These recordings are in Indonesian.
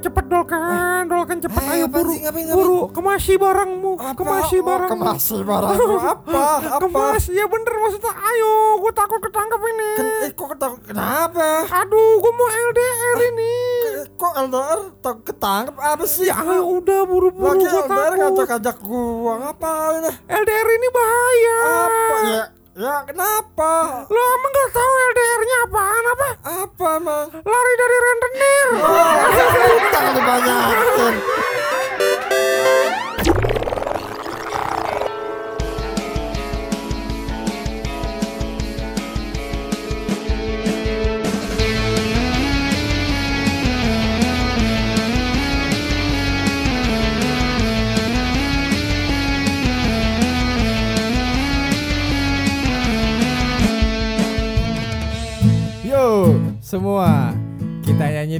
cepet dolkan, dolkan cepet Eh, ayo buru, sih? Ngapain, ngapain? buru kemasi barangmu, kemasi Oh, barangmu. kemasi barangmu apa? Apa? Kemas, ya bener maksudnya. Ayo, gue takut ketangkep ini. Ken- eh, kok ketak- kenapa? Aduh, gue mau LDR ini. Eh, Kok LDR tak- ketangkep apa sih? Ya ayo udah buru-buru Lagi gue LDR takut. ngajak-ngajak gua ngapain? LDR ini bahaya. Apa ya? Ya kenapa? Lo emang gak tahu LDR-nya apaan apa? Apa emang? Lari dari rentenir. Oh, utang dibanyakin.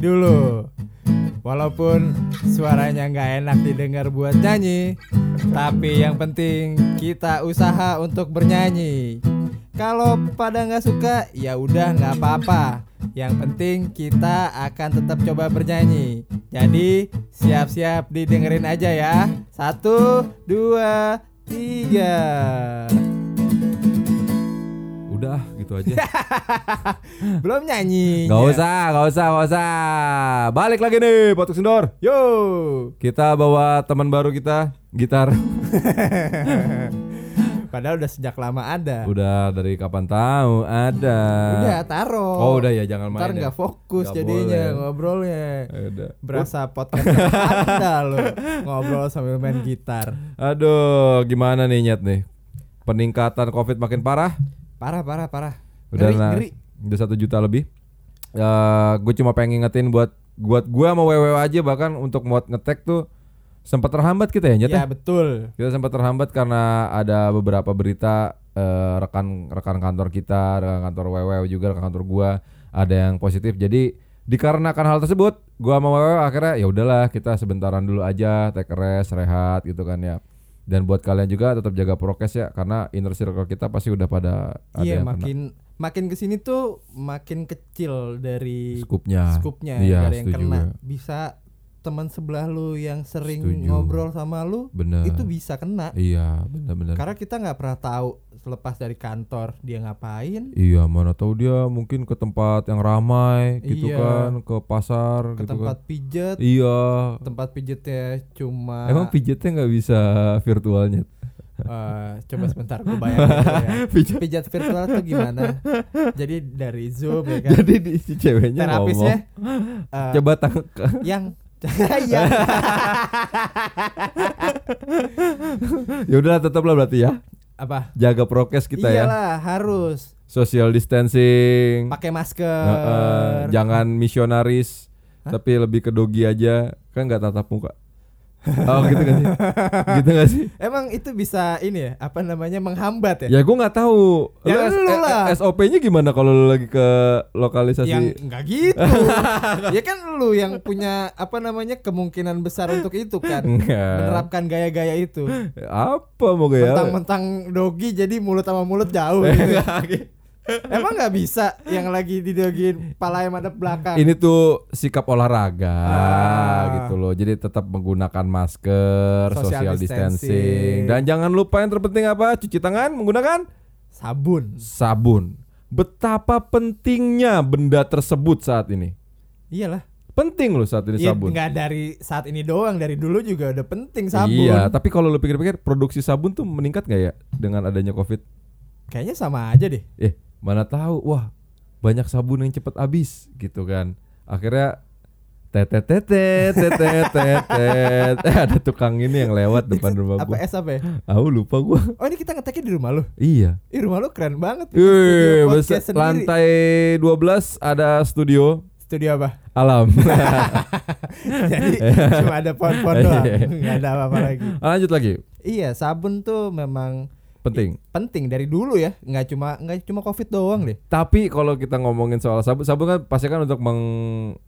Dulu. Walaupun suaranya nggak enak didengar buat nyanyi, tapi yang penting kita usaha untuk bernyanyi. Kalau pada nggak suka, ya udah nggak apa-apa. Yang penting kita akan tetap coba bernyanyi. Jadi siap-siap didengerin aja ya. Satu, dua, tiga. Udah gitu aja. Belum nyanyi. Gak usah, gak usah, gak usah. Balik lagi nih, Potuk Sindor. Yo. Kita bawa teman baru kita, gitar. Padahal udah sejak lama ada. Udah dari kapan tahu ada. Udah taruh. Oh udah ya jangan main. Ntar ya. nggak fokus Nggak jadinya boleh. ngobrolnya. Ya Udah. Berasa podcast anda lo ngobrol sambil main gitar. Aduh, gimana nih Nyet nih? Peningkatan Covid makin parah. Parah parah parah. Udah Ngeri, ngeri. udah satu juta lebih. Eh gue cuma pengen ngingetin buat buat gue sama WW aja bahkan untuk mau ngetek tuh sempat terhambat kita ya Nyet Ya betul. Kita sempat terhambat karena ada beberapa berita eh, rekan rekan kantor kita, rekan kantor WW juga, rekan kantor gua ada yang positif. Jadi dikarenakan hal tersebut, gua sama WW akhirnya ya udahlah kita sebentaran dulu aja, take rest, rehat gitu kan ya. Dan buat kalian juga tetap jaga prokes ya karena inner circle kita pasti udah pada ada Iya yang kena makin makin ke sini tuh makin kecil dari skupnya. skupnya Iya, yang kena. gue. Bisa teman sebelah lu yang sering Setuju. ngobrol sama lu Bener. itu bisa kena. Iya, benar-benar. Karena kita nggak pernah tahu selepas dari kantor dia ngapain, Iya, mana tahu dia mungkin ke tempat yang ramai gitu Iya. kan, ke pasar ke gitu tempat kan. pijet, Iya, tempat pijetnya cuma Emang pijetnya nggak bisa virtualnya? Eh, coba sebentar gue bayangin ya. Pijat. Pijat virtual tuh gimana? Jadi dari Zoom ya kan. Jadi di si ceweknya Terapisnya ngomong, eh, coba tang yang Iya. ya udahlah tetaplah berarti ya. Apa? Jaga prokes kita ya. Iyalah, harus Social distancing. pakai masker. Heeh, jangan misionaris, tapi lebih ke dogi aja. Kan nggak tatap muka. Oh gitu gak sih? gitu gak sih? Emang itu bisa ini ya, apa namanya menghambat ya? Ya gue nggak tahu. Ya Lu lu lah. SOP-nya gimana kalau lu lagi ke lokalisasi? Yang enggak gitu. ya kan lu yang punya apa namanya kemungkinan besar untuk itu kan. Enggak. Menerapkan gaya-gaya itu. Apa mau gaya? Mentang-mentang dogi jadi mulut sama mulut jauh gitu. Emang nggak bisa yang lagi didogin pala yang madep belakang. Ini tuh sikap olahraga Ah. gitu loh. Jadi tetap menggunakan masker, Social social, distancing. distancing. dan jangan lupa yang terpenting apa? Cuci tangan menggunakan sabun. sabun. Betapa pentingnya benda tersebut saat ini. Iyalah. Penting loh saat ini Iya sabun. nggak dari saat ini doang, dari dulu juga udah penting sabun. Iya, tapi kalau lu pikir-pikir produksi sabun tuh meningkat gak ya dengan adanya Covid? Kayaknya sama aja deh. Eh, mana tahu. Wah, banyak sabun yang cepet habis gitu kan. Akhirnya tetet tetet tetet tetet eh ada tukang ini yang lewat depan rumah apa gua. S apa ya? Aku lupa gua. Oh ini kita ngeteknya di rumah lu. Iya. Ih rumah lu keren banget. Wih, besar- lantai 12 ada studio Studio apa? alam. Jadi cuma ada pohon-pohon doang. Nggak ada apa-apa lagi. Lanjut lagi. Iya sabun tuh memang Penting. penting dari dulu ya. Nggak cuma nggak cuma covid doang deh. Tapi kalau kita ngomongin soal sabun, sabun kan pasti kan untuk meng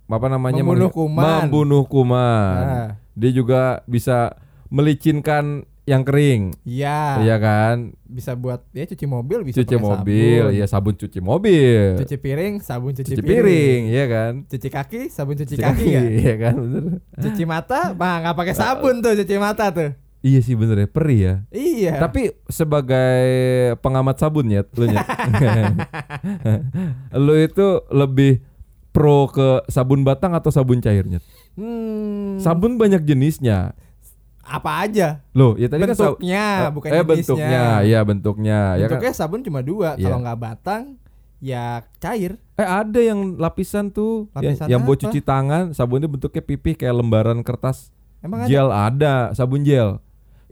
apa namanya Membunuh kuman. membunuh kuman. Nah. Dia juga bisa melicinkan yang kering. Iya. Iya kan? Bisa buat ya cuci mobil bisa Cuci mobil, sabun. ya sabun cuci mobil. Cuci piring, sabun cuci, Cuci piring, iya kan? Cuci kaki, sabun cuci, Cuci kaki ya. Iya kan, bener. Cuci mata, bah nggak pakai sabun tuh cuci mata tuh. Iya sih bener ya, perih ya. Iya. Tapi sebagai pengamat sabun ya, lu Nyet. lu itu lebih pro ke sabun batang atau sabun cairnya? Hmm, Sabun banyak jenisnya. apa aja? Loh, ya tadi kan bentuknya, bukan eh jenisnya. bentuknya, ya bentuknya, ya kan. Bentuknya sabun cuma dua. Iya. Kalau nggak batang, ya cair. Eh ada yang lapisan tuh, yang- Lapisan yang, buat apa? cuci tangan, sabunnya bentuknya pipih kayak lembaran kertas. Emang ada? Gel ada, sabun gel.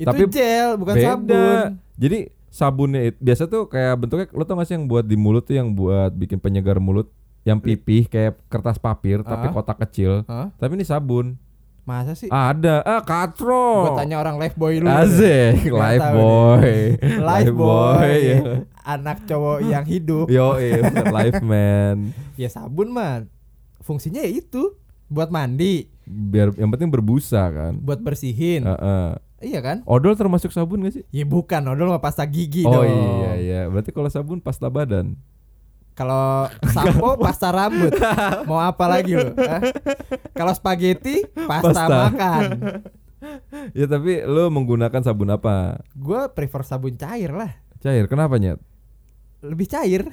Itu tapi gel, bukan Beda. sabun. Jadi sabunnya it- biasa tuh kayak bentuknya lo tau gak sih yang buat di mulut tuh yang buat bikin penyegar mulut yang pipih kayak kertas papir tapi Ah. kotak kecil. Hah? Tapi ini sabun. Masa sih? Ada. Ah, katro. Gue tanya orang life boy lu. Asik, Nggak life boy. Life boy. ya. Anak cowok yang hidup. Yo, life man. Ya sabun mah fungsinya ya itu buat mandi, Biar yang penting berbusa kan. buat bersihin. Heeh. Iya kan? Odol termasuk sabun gak sih? Ya bukan, odol mah pasta gigi oh dong. iya iya. Berarti kalau sabun pasta badan. Kalau sampo pasta rambut. Mau apa lagi? Hah? Kalau spaghetti pasta, Pasta. makan. Ya tapi lo menggunakan sabun apa? Gue prefer sabun cair lah. Cair. Kenapa nyet? Lebih cair.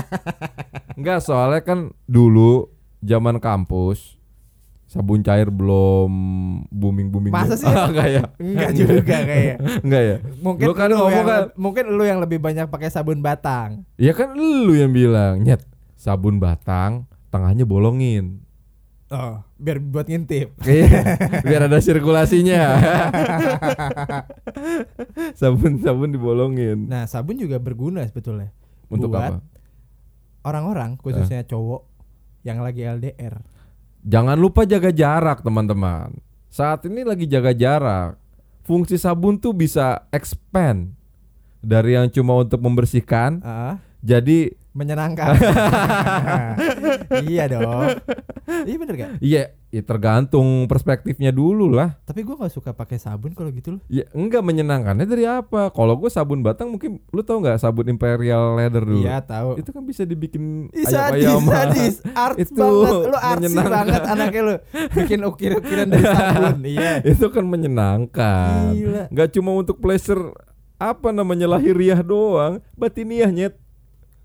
Enggak, soalnya kan dulu zaman kampus sabun cair belum booming booming. Masa sih? Enggak ya? Enggak juga kayak. Enggak ya? Mungkin Lu kan lu ngomong kan. mungkin lu yang lebih banyak pakai sabun batang. Ya kan lu yang bilang, nyet sabun batang tengahnya bolongin. Oh, biar buat ngintip. Iya, biar ada sirkulasinya. Sabun-sabun dibolongin. Nah, sabun juga berguna sebetulnya. Untuk buat apa? Orang-orang khususnya cowok yang lagi LDR. Jangan lupa jaga jarak, teman-teman. Saat ini lagi jaga jarak. Fungsi sabun tuh bisa expand dari yang cuma untuk membersihkan Ah, jadi menyenangkan. iya dong. Iya bener gak? iya ya tergantung perspektifnya dulu lah. Tapi gue nggak suka pakai sabun kalau gitu loh. Ya enggak menyenangkannya dari apa? Kalau gue sabun batang mungkin lu tau nggak sabun Imperial Leather dulu? Iya tahu. Itu kan bisa dibikin sadis, ayam-ayaman. sadis, art Itu banget, lu artsy banget anaknya lu, bikin ukir-ukiran dari sabun, iya. itu kan menyenangkan. Gila. Nggak cuma untuk pleasure apa namanya lahiriah doang, batiniah nyet.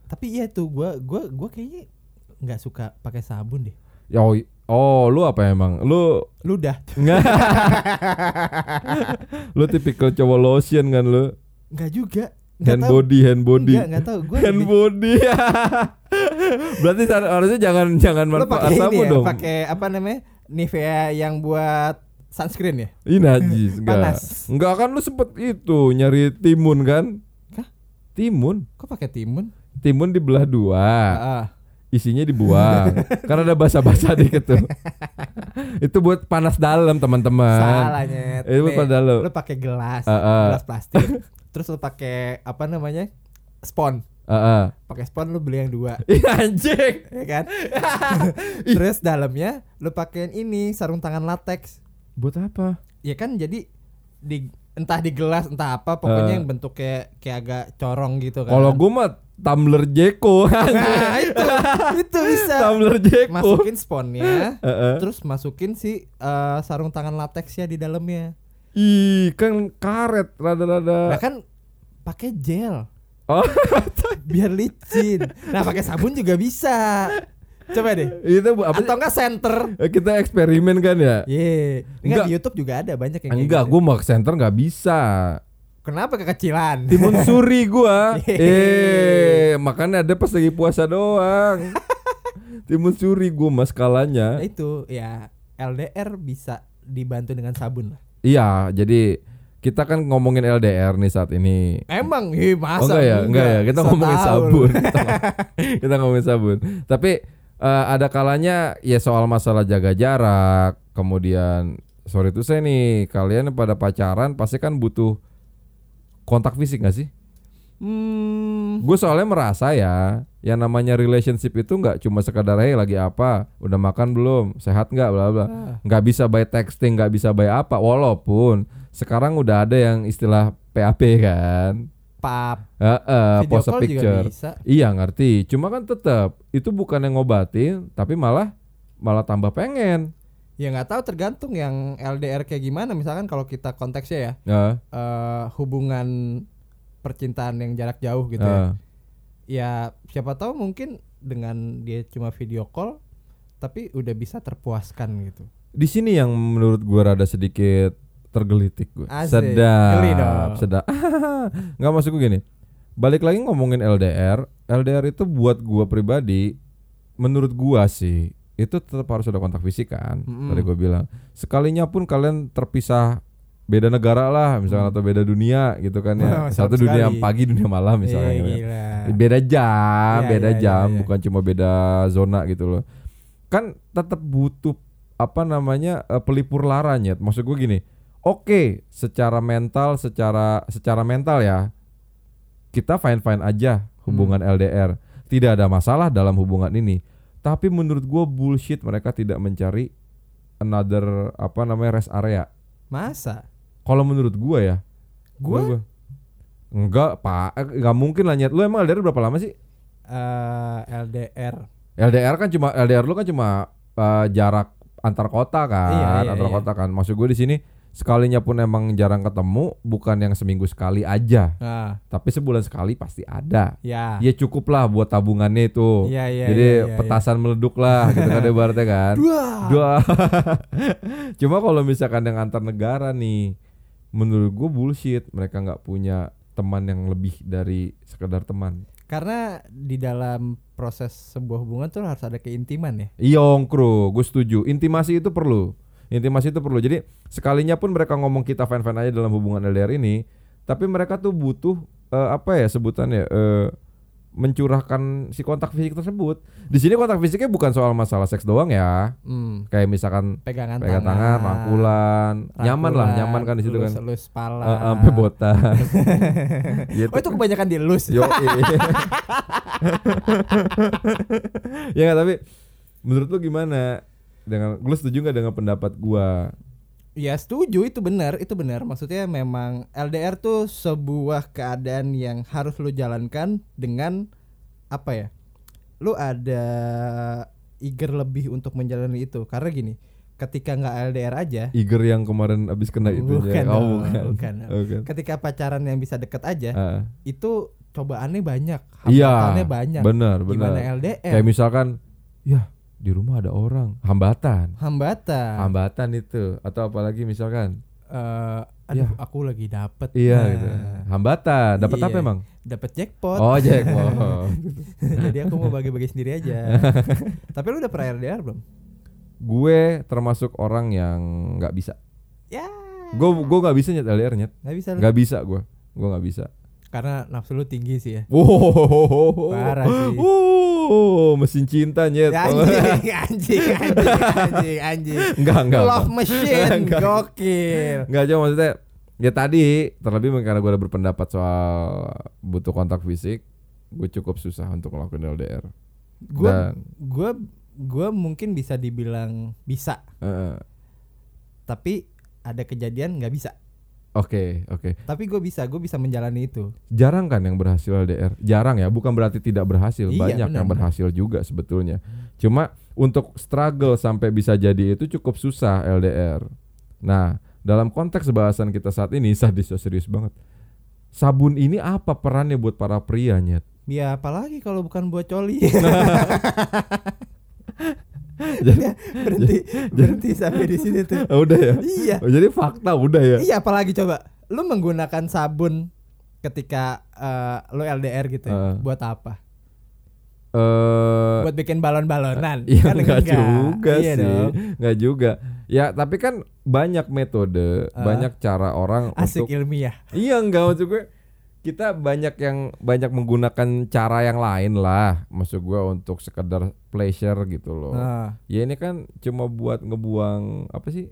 Tapi iya tuh, gua, gua, gua kayaknya nggak suka pakai sabun deh. Ya, Oh, oh, lu apa emang? Lu Ludah, nggak? lu tipikal cowok lotion kan lu? nggak juga. Nggak Hand tahu. body, hand body. Nggak, nggak tahu. Gua hand lebih- body. Berarti har- harusnya jangan jangan lu manfaat sabun ya, dong. pakai apa namanya Nivea yang buat sunscreen ya? Ini najis enggak. Panas. Enggak kan lu sempet itu nyari timun kan? Hah? Timun. Kok pakai timun? Timun dibelah dua. Isinya dibuang karena ada basa-basa dikit tuh itu buat panas dalam teman-teman salah nyet. itu buat panas dalam Lu pakai gelas, Ah, ah. gelas plastik. terus lu pakai apa namanya? Spon. Heeh. Pakai spon lu beli yang dua, Ih, anjing ya kan? terus dalamnya lu pakein ini sarung tangan latex. buat apa Ya kan jadi di entah di gelas entah apa pokoknya Ah. yang bentuk kayak kayak agak corong gitu kan. kalau gua mah tumbler Jeko nah, itu itu bisa. tumbler Jeko Masukin sponnya, Heeh. terus masukin si eh, sarung tangan latexnya di dalamnya. ih kan karet rada-rada Nah kan pakai gel oh biar licin. Nah pakai sabun juga bisa. Coba deh. itu apa? Atau enggak center? Eh, kita eksperimen kan ya Ye, Enggak. enggak di YouTube juga ada banyak yang enggak gitu. gua mau ke center nggak bisa Kenapa kekecilan? timun suri gua Hehehe. eh makanya ada pas lagi puasa doang timun suri gua mas skalanya Nah, itu ya LDR bisa dibantu dengan sabun lah. Iya, jadi kita kan ngomongin LDR nih saat ini. Emang, ih masa? oh enggak ya, enggak ya. Kita So ngomongin tau sabun. kita, kita ngomongin sabun. Tapi eh, ada kalanya ya soal masalah jaga jarak, kemudian sorry tuh saya nih, kalian pada pacaran pasti kan butuh kontak fisik gak sih? Hmm, Gue soalnya merasa ya, yang namanya relationship itu nggak cuma sekadar hey lagi apa, udah makan belum, sehat nggak, bla bla. Ah. Nggak bisa by texting, nggak bisa by apa. Walaupun sekarang udah ada yang istilah PAP kan. Pap, Heeh, video pose call juga picture. bisa. Iya ngerti. Cuma kan tetap itu bukan yang ngobatin, tapi malah malah tambah pengen. Ya nggak tahu tergantung yang LDR kayak gimana. Misalkan kalau kita konteksnya ya Nah, eh, hubungan percintaan yang jarak jauh gitu ya. nah. Ya siapa tahu mungkin dengan dia cuma video call tapi udah bisa terpuaskan gitu. Di sini yang menurut gua rada sedikit tergelitik gue. Asik. Sedap. Geli dong. Sedap. Nggak maksud gue gini. Balik lagi ngomongin LDR, LDR itu buat gua pribadi menurut gua sih itu tetap harus ada kontak fisik kan. Mm-mm. Tadi gua bilang. Sekalinya pun kalian terpisah beda negara lah misalnya atau beda dunia gitu kan ya. Wah, Satu dunia sekali. pagi dunia malam misalnya Eh, gitu ya. gila. beda jam, Iya, beda iya, jam, iya, iya. bukan cuma beda zona gitu loh. Kan tetap butuh apa namanya eh, pelipur laranya. Maksud gue gini, oke, secara mental, secara secara mental ya, kita fine fine aja hubungan Hmm. LDR, tidak ada masalah dalam hubungan ini. Tapi menurut gue bullshit mereka tidak mencari another apa namanya rest area. Masa? Kalau menurut gue ya, Gua gua- enggak pak, eh, nggak mungkin lah nyet. Lu emang LDR berapa lama sih? eh, LDR. LDR kan cuma LDR lu kan cuma eh, jarak antar kota kan, Iya, iya, antar iya. kota kan. Maksud gue di sini sekalinya pun emang jarang ketemu, bukan yang seminggu sekali aja, Nah, tapi sebulan sekali pasti ada. ya. Ya cukup lah buat tabungannya itu. Iya, iya, Jadi iya, iya, petasan meleduk lah gitu kan ibaratnya kan. Dua. Dua. Cuma kalau misalkan yang antar negara nih, menurut gue bullshit. Mereka nggak punya teman yang lebih dari sekedar teman. Karena di dalam proses sebuah hubungan tuh harus ada keintiman ya. Iyong kru, gue setuju. Intimasi itu perlu. Intimasi itu perlu. Jadi sekalinya pun mereka ngomong kita fan-fan aja dalam hubungan LDR ini, tapi mereka tuh butuh eh, apa ya sebutannya eh, mencurahkan si kontak fisik tersebut. Di sini kontak fisiknya bukan soal masalah seks doang ya. Hmm, Kayak misalkan pegangan pegang tangan, rangkulan, nyaman lah, nyaman kan di situ kan. Elus pala. Eh, Sampai botak. gitu. Oh itu kebanyakan dielus. Yo, ya nggak tapi menurut lu gimana? Dengan lu setuju nggak dengan pendapat gua? Ya setuju itu benar, itu benar. Maksudnya memang LDR tuh sebuah keadaan yang harus lu jalankan dengan apa ya? Lu ada eager lebih untuk menjalani itu. Karena gini, ketika nggak LDR aja, Iger yang kemarin abis kena itu Bukan oh, dong, bukan. bukan. Bukan. ketika pacaran yang bisa deket aja, Ah, itu cobaannya banyak, Iya, hambatannya banyak. benar, Gimana benar. LDR? Kayak misalkan, ya di rumah ada orang, hambatan, hambatan. hambatan itu, atau apalagi misalkan, Eh, aduh, Ya. aku lagi dapet. iya, Nah, gitu. hambatan, dapat Iya. apa emang? Dapet jackpot. Oh jackpot. Jadi aku mau bagi-bagi sendiri aja. Tapi lu udah pernah LDR belum? gue termasuk orang yang nggak bisa. Ya. Gue gue nggak bisa nyet LDR nyet, Nggak bisa nggak bisa gue, gue nggak bisa. Karena nafsu lu tinggi sih ya. Wow, Parah sih. Oh, mesin cinta nyet. Ya, anjing, anjing, anjing, anjing, anjing. Enggak, enggak. Love machine, Enggak. gokil. Enggak cuma maksudnya ya tadi terlebih karena gue udah berpendapat soal butuh kontak fisik, gue cukup susah untuk melakukan LDR. Gua, Dan- gua, gua mungkin bisa dibilang bisa, Eh, tapi ada kejadian nggak bisa. Oke, oke. Tapi gue bisa, gue bisa menjalani itu. Jarang kan yang berhasil LDR? Jarang ya, bukan berarti tidak berhasil. Iya, Banyak benar, yang berhasil juga sebetulnya. Cuma untuk struggle sampai bisa jadi itu cukup susah LDR. Nah, dalam konteks bahasan kita saat ini sadis serius banget. Sabun ini apa perannya buat para pria nyet? Ya apalagi kalau bukan buat coli. Jadi, berhenti, berhenti sampai di sini tuh. Oh, udah ya. Iya. Oh, jadi fakta udah ya. Iya apalagi coba lu menggunakan sabun ketika eh, lu LDR gitu ya, Heeh. buat apa? Eh Buat bikin balon-balonan? Iya Kan enggak juga Iya sih, dong. enggak juga. Ya tapi kan banyak metode, Ah. banyak cara orang Asik untuk ilmiah. Iya enggak maksud gue kita banyak yang banyak menggunakan cara yang lain lah maksud gue untuk sekedar pleasure gitu loh. Ah, Ya ini kan cuma buat ngebuang apa sih?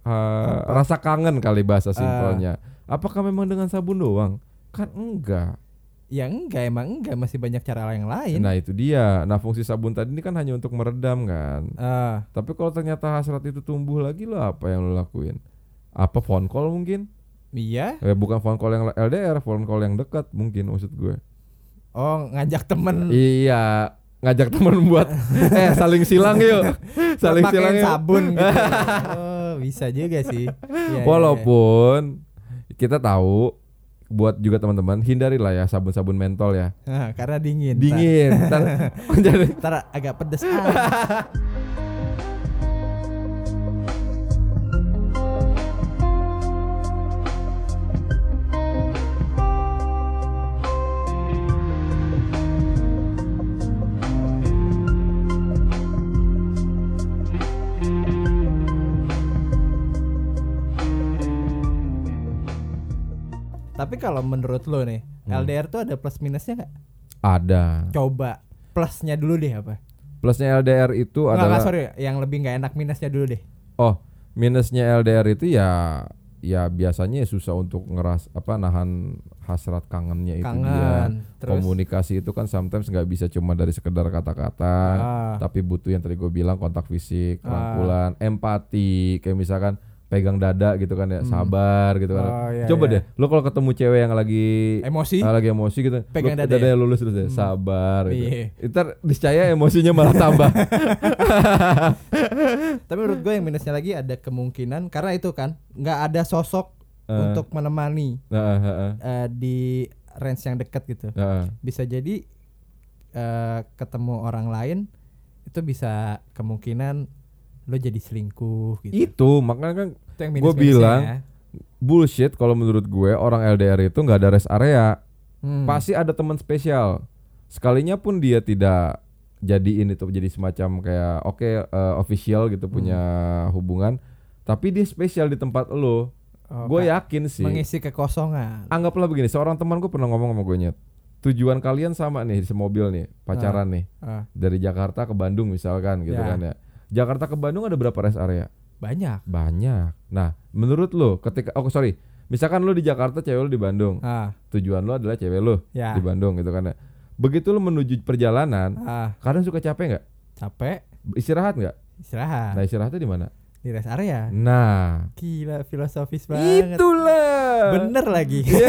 Eh, Apa? rasa kangen kali bahasa Ah. simpelnya. Apakah memang dengan sabun doang? Kan enggak. ya enggak emang enggak masih banyak cara yang lain. Nah itu dia. Nah fungsi sabun tadi ini kan hanya untuk meredam kan. Ah, Tapi kalau ternyata hasrat itu tumbuh lagi lo apa yang lo lakuin? apa phone call mungkin? Iya. Eh, bukan phone call yang LDR, phone call yang dekat mungkin maksud gue. Oh, ngajak temen Iya, ngajak teman buat eh saling silang yuk. saling pakai silang yuk. sabun gitu. oh, bisa juga sih. Iya, Walaupun kita tahu buat juga teman-teman hindarilah ya sabun-sabun mentol ya. Nah, karena dingin. Dingin. Ntar, ntar agak pedes ah. Tapi kalau menurut lo nih, Hmm. LDR tuh ada plus minusnya nggak? ada. Coba plusnya dulu deh apa? Plusnya LDR itu Enggak, adalah enggak, sorry, yang lebih nggak enak minusnya dulu deh. oh, minusnya LDR itu ya ya biasanya susah untuk ngeras apa nahan hasrat kangennya itu dia. Kangen. Terus Komunikasi itu kan sometimes nggak bisa cuma dari sekedar kata-kata, Ah. tapi butuh yang tadi gue bilang kontak fisik, Ah. rangkulan, empati, kayak misalkan pegang dada gitu kan ya, Hmm. sabar gitu kan. Oh, iya, Coba iya. deh, lo kalau ketemu cewek yang lagi emosi. ah, lagi emosi gitu, Pegang dada dadanya ya? lulus terus deh, Hmm. sabar gitu. Iya. Ntar discaya emosinya malah tambah. Tapi menurut gue yang minusnya lagi ada kemungkinan karena itu kan nggak ada sosok Eh. untuk menemani ah, ah, eh, di range yang dekat gitu. ah. Bisa jadi eh, ketemu orang lain itu bisa kemungkinan lo jadi selingkuh gitu. Itu makanya kan minus-minusnya bilang, ya. bullshit kalau menurut gue orang LDR itu nggak ada rest area. Hmm. Pasti ada teman spesial. Sekalinya pun dia tidak jadiin itu jadi semacam kayak oke eh, official gitu punya hubungan, tapi dia spesial di tempat lo. Oh, gue yakin sih. mengisi kekosongan. Anggaplah begini, seorang teman gue pernah ngomong sama gue nyet. Tujuan kalian sama nih di semobil nih, pacaran nih. Ah, Dari Jakarta ke Bandung misalkan gitu Ya. kan ya. Jakarta ke Bandung ada berapa rest area? banyak. Banyak. Nah, menurut lo ketika oh sorry, misalkan lo di Jakarta, cewek lo di Bandung. Ah, Tujuan lo adalah cewek lo ya. di Bandung gitu kan ya. Begitu lo menuju perjalanan, Ah, kadang suka capek nggak? capek Istirahat nggak? istirahat Nah, istirahatnya di mana? di rest area. Nah, Gila filosofis banget. itulah. Bener lagi. Iya.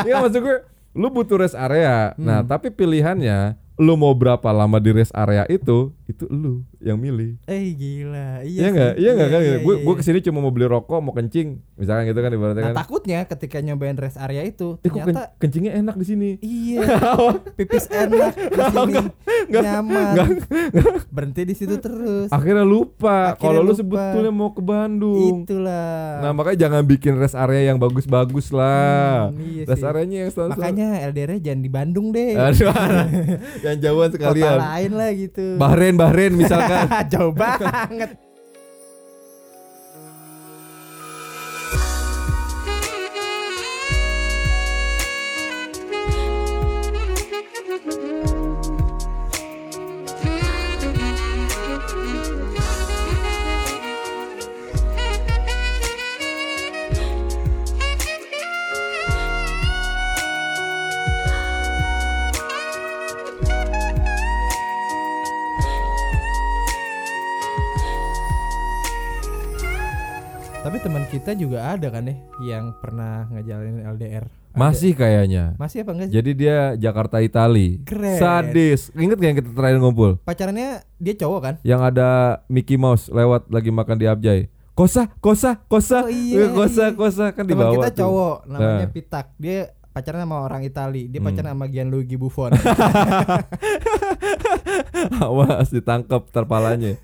Iya, maksud gue lu butuh rest area. Nah, Hmm. tapi pilihannya lu mau berapa lama di rest area itu, itu lu yang milih. Eh gila. Iya Iya sih. enggak? Iya enggak kan? iya, gue iya, gue iya. ke sini cuma mau beli rokok, mau kencing, misalkan gitu kan ibaratnya Nah kan. takutnya ketika nyobain rest area itu Eh, kok ken- ternyata kencingnya enak di sini. iya pipis enak di sini enggak, nyaman enggak. berhenti di situ terus Akhirnya lupa kalau lu sebetulnya mau ke Bandung. itulah Nah, makanya jangan bikin rest area yang bagus-bagus lah. Hmm, iya rest areanya yang standar. makanya LDR jangan di Bandung deh Aduh, yang jauhan kota sekalian. lain lah gitu Bahrain, Bahrain misalkan. jauh banget kita juga ada kan ya yang pernah ngejalanin LDR Ada. Masih kayaknya. masih apa enggak sih? Jadi dia Jakarta Itali. Keren. Sadis. Ingat gak yang kita terakhir ngumpul? pacarannya dia cowok kan Yang ada Mickey Mouse lewat lagi makan di Abjay. Kosa, kosa, kosa. Oh, iya, Eh, kosa, iya. kosa kan di bawah kita tuh. cowok namanya Nah. Pitak dia pacaran sama orang Itali dia Hmm. pacaran sama Gianluigi Buffon Awas ditangkap terpalanya.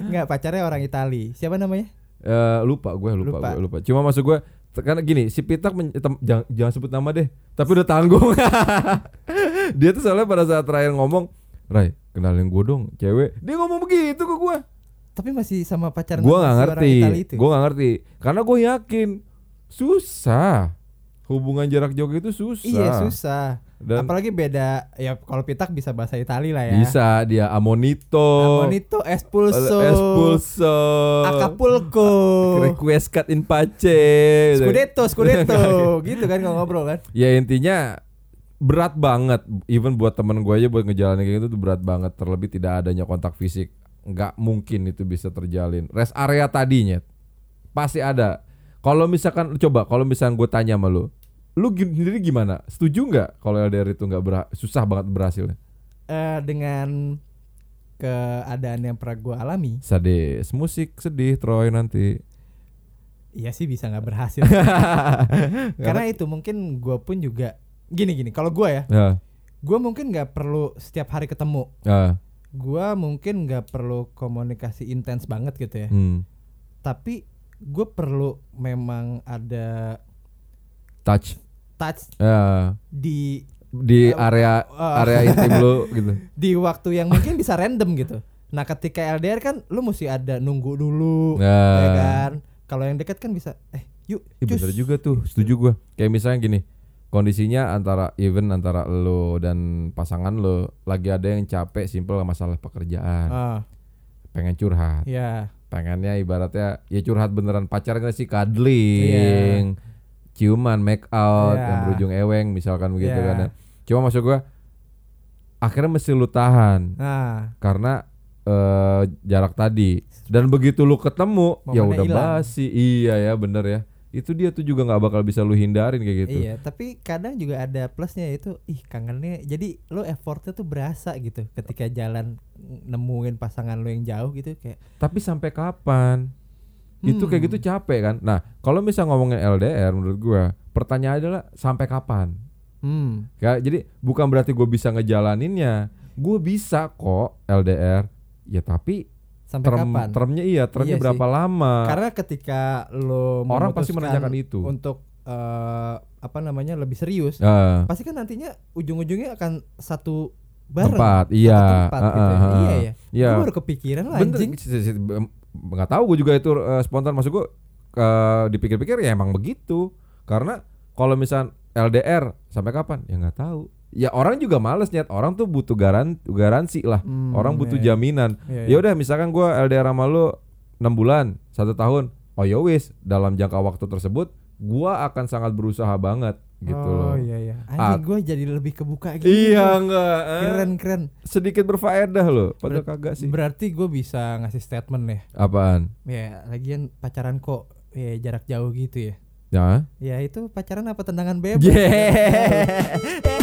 Enggak pacarnya orang Itali siapa namanya Eh, lupa gue lupa, Lupa. gue lupa. Cuma maksud gue karena gini si Pitak men- tem- jangan, jangan sebut nama deh tapi udah tanggung. Dia tuh soalnya pada saat terakhir ngomong Rai kenalin gue dong cewek. Dia ngomong begitu ke gue tapi masih sama pacaran gue nggak ngerti itu gue nggak ngerti. Karena gue yakin susah. Hubungan jarak jauh itu susah. Iya susah dan apalagi beda ya kalau Pitak bisa bahasa Itali lah ya. Bisa dia amonito Amonito Espulso espulso Acapulco. Request cut in pace. Scudetto Scudetto. Gitu kan kalau ngobrol kan. Ya intinya berat banget. Even buat temen gue aja buat ngejalanin kayak gitu tuh berat banget. Terlebih tidak adanya kontak fisik. Nggak mungkin itu bisa terjalin. Rest area tadinya pasti ada. Kalau misalkan coba kalau misalkan gue tanya sama lu, lu sendiri gimana? Setuju nggak kalau LDR itu nggak berha- susah banget berhasilnya? Eh, dengan keadaan yang pernah gue alami, Sadis, musik sedih Troy nanti. iya sih bisa nggak berhasil. Karena itu mungkin gue pun juga gini gini. Kalau gue ya, Ya, gue mungkin nggak perlu setiap hari ketemu. ya, Gue mungkin nggak perlu komunikasi intens banget gitu ya. hmm. Tapi gue perlu memang ada touch, touch ya, di di Eh, area eh. area intim lu gitu. di waktu yang mungkin bisa random gitu. Nah, ketika LDR kan lu mesti ada nunggu dulu, Ya. ya kan? Kalau yang dekat kan bisa eh yuk cus. bener juga tuh, setuju gua. Kayak misalnya gini, kondisinya antara even antara lo dan pasangan lo lagi ada yang capek simple masalah pekerjaan, Ah, pengen curhat. ya. pengennya ibaratnya ya curhat beneran pacar nggak sih cuddling ciuman make out Iya. yang berujung eweng misalkan begitu Iya. kan ya. cuma maksud gua akhirnya mesti lu tahan Nah, karena eh, jarak tadi dan begitu lu ketemu ya Momennya udah hilang. basi iya ya bener ya itu dia tuh juga nggak bakal bisa lu hindarin kayak gitu iya, tapi kadang juga ada plusnya yaitu ih kangennya. Jadi lu effortnya tuh berasa gitu ketika jalan nemuin pasangan lu yang jauh gitu kayak tapi sampai kapan itu kayak Hmm. gitu capek kan nah kalau misal ngomongin LDR menurut gua pertanyaan adalah sampai kapan hmm, Ya, jadi bukan berarti gue bisa ngejalaninnya. Gue bisa kok LDR. Ya tapi sampai term kapan? termnya iya, termnya Iya berapa lama? Karena ketika lu Orang pasti menanyakan itu. untuk eh, apa namanya lebih serius, Ah, pasti kan nantinya ujung-ujungnya akan satu bareng tempat, iya. tempat Ah, gitu ya. ah. iya ya Iya. Gua baru kepikiran lah anjing nggak tahu gue juga itu eh, spontan masuk gue dipikir-pikir ya emang begitu. Karena kalau misal LDR sampai kapan? Ya nggak tahu. Ya orang juga males nyet. Orang tuh butuh garan garansi lah. Hmm, orang butuh iya, iya. jaminan. Iya, Ya iya. udah misalkan gua LDR sama lu 6 bulan, satu tahun. Oh ya wis, dalam jangka waktu tersebut gua akan sangat berusaha banget gitu loh. oh iya iya Ah. anjing gue jadi lebih kebuka gitu Iya enggak. eh? keren keren Sedikit berfaedah loh, padahal Ber- kagak sih. berarti gue bisa ngasih statement ya Apaan? ya lagian pacaran kok ya jarak jauh gitu ya Ya. ya itu pacaran apa tendangan bebas Yeah.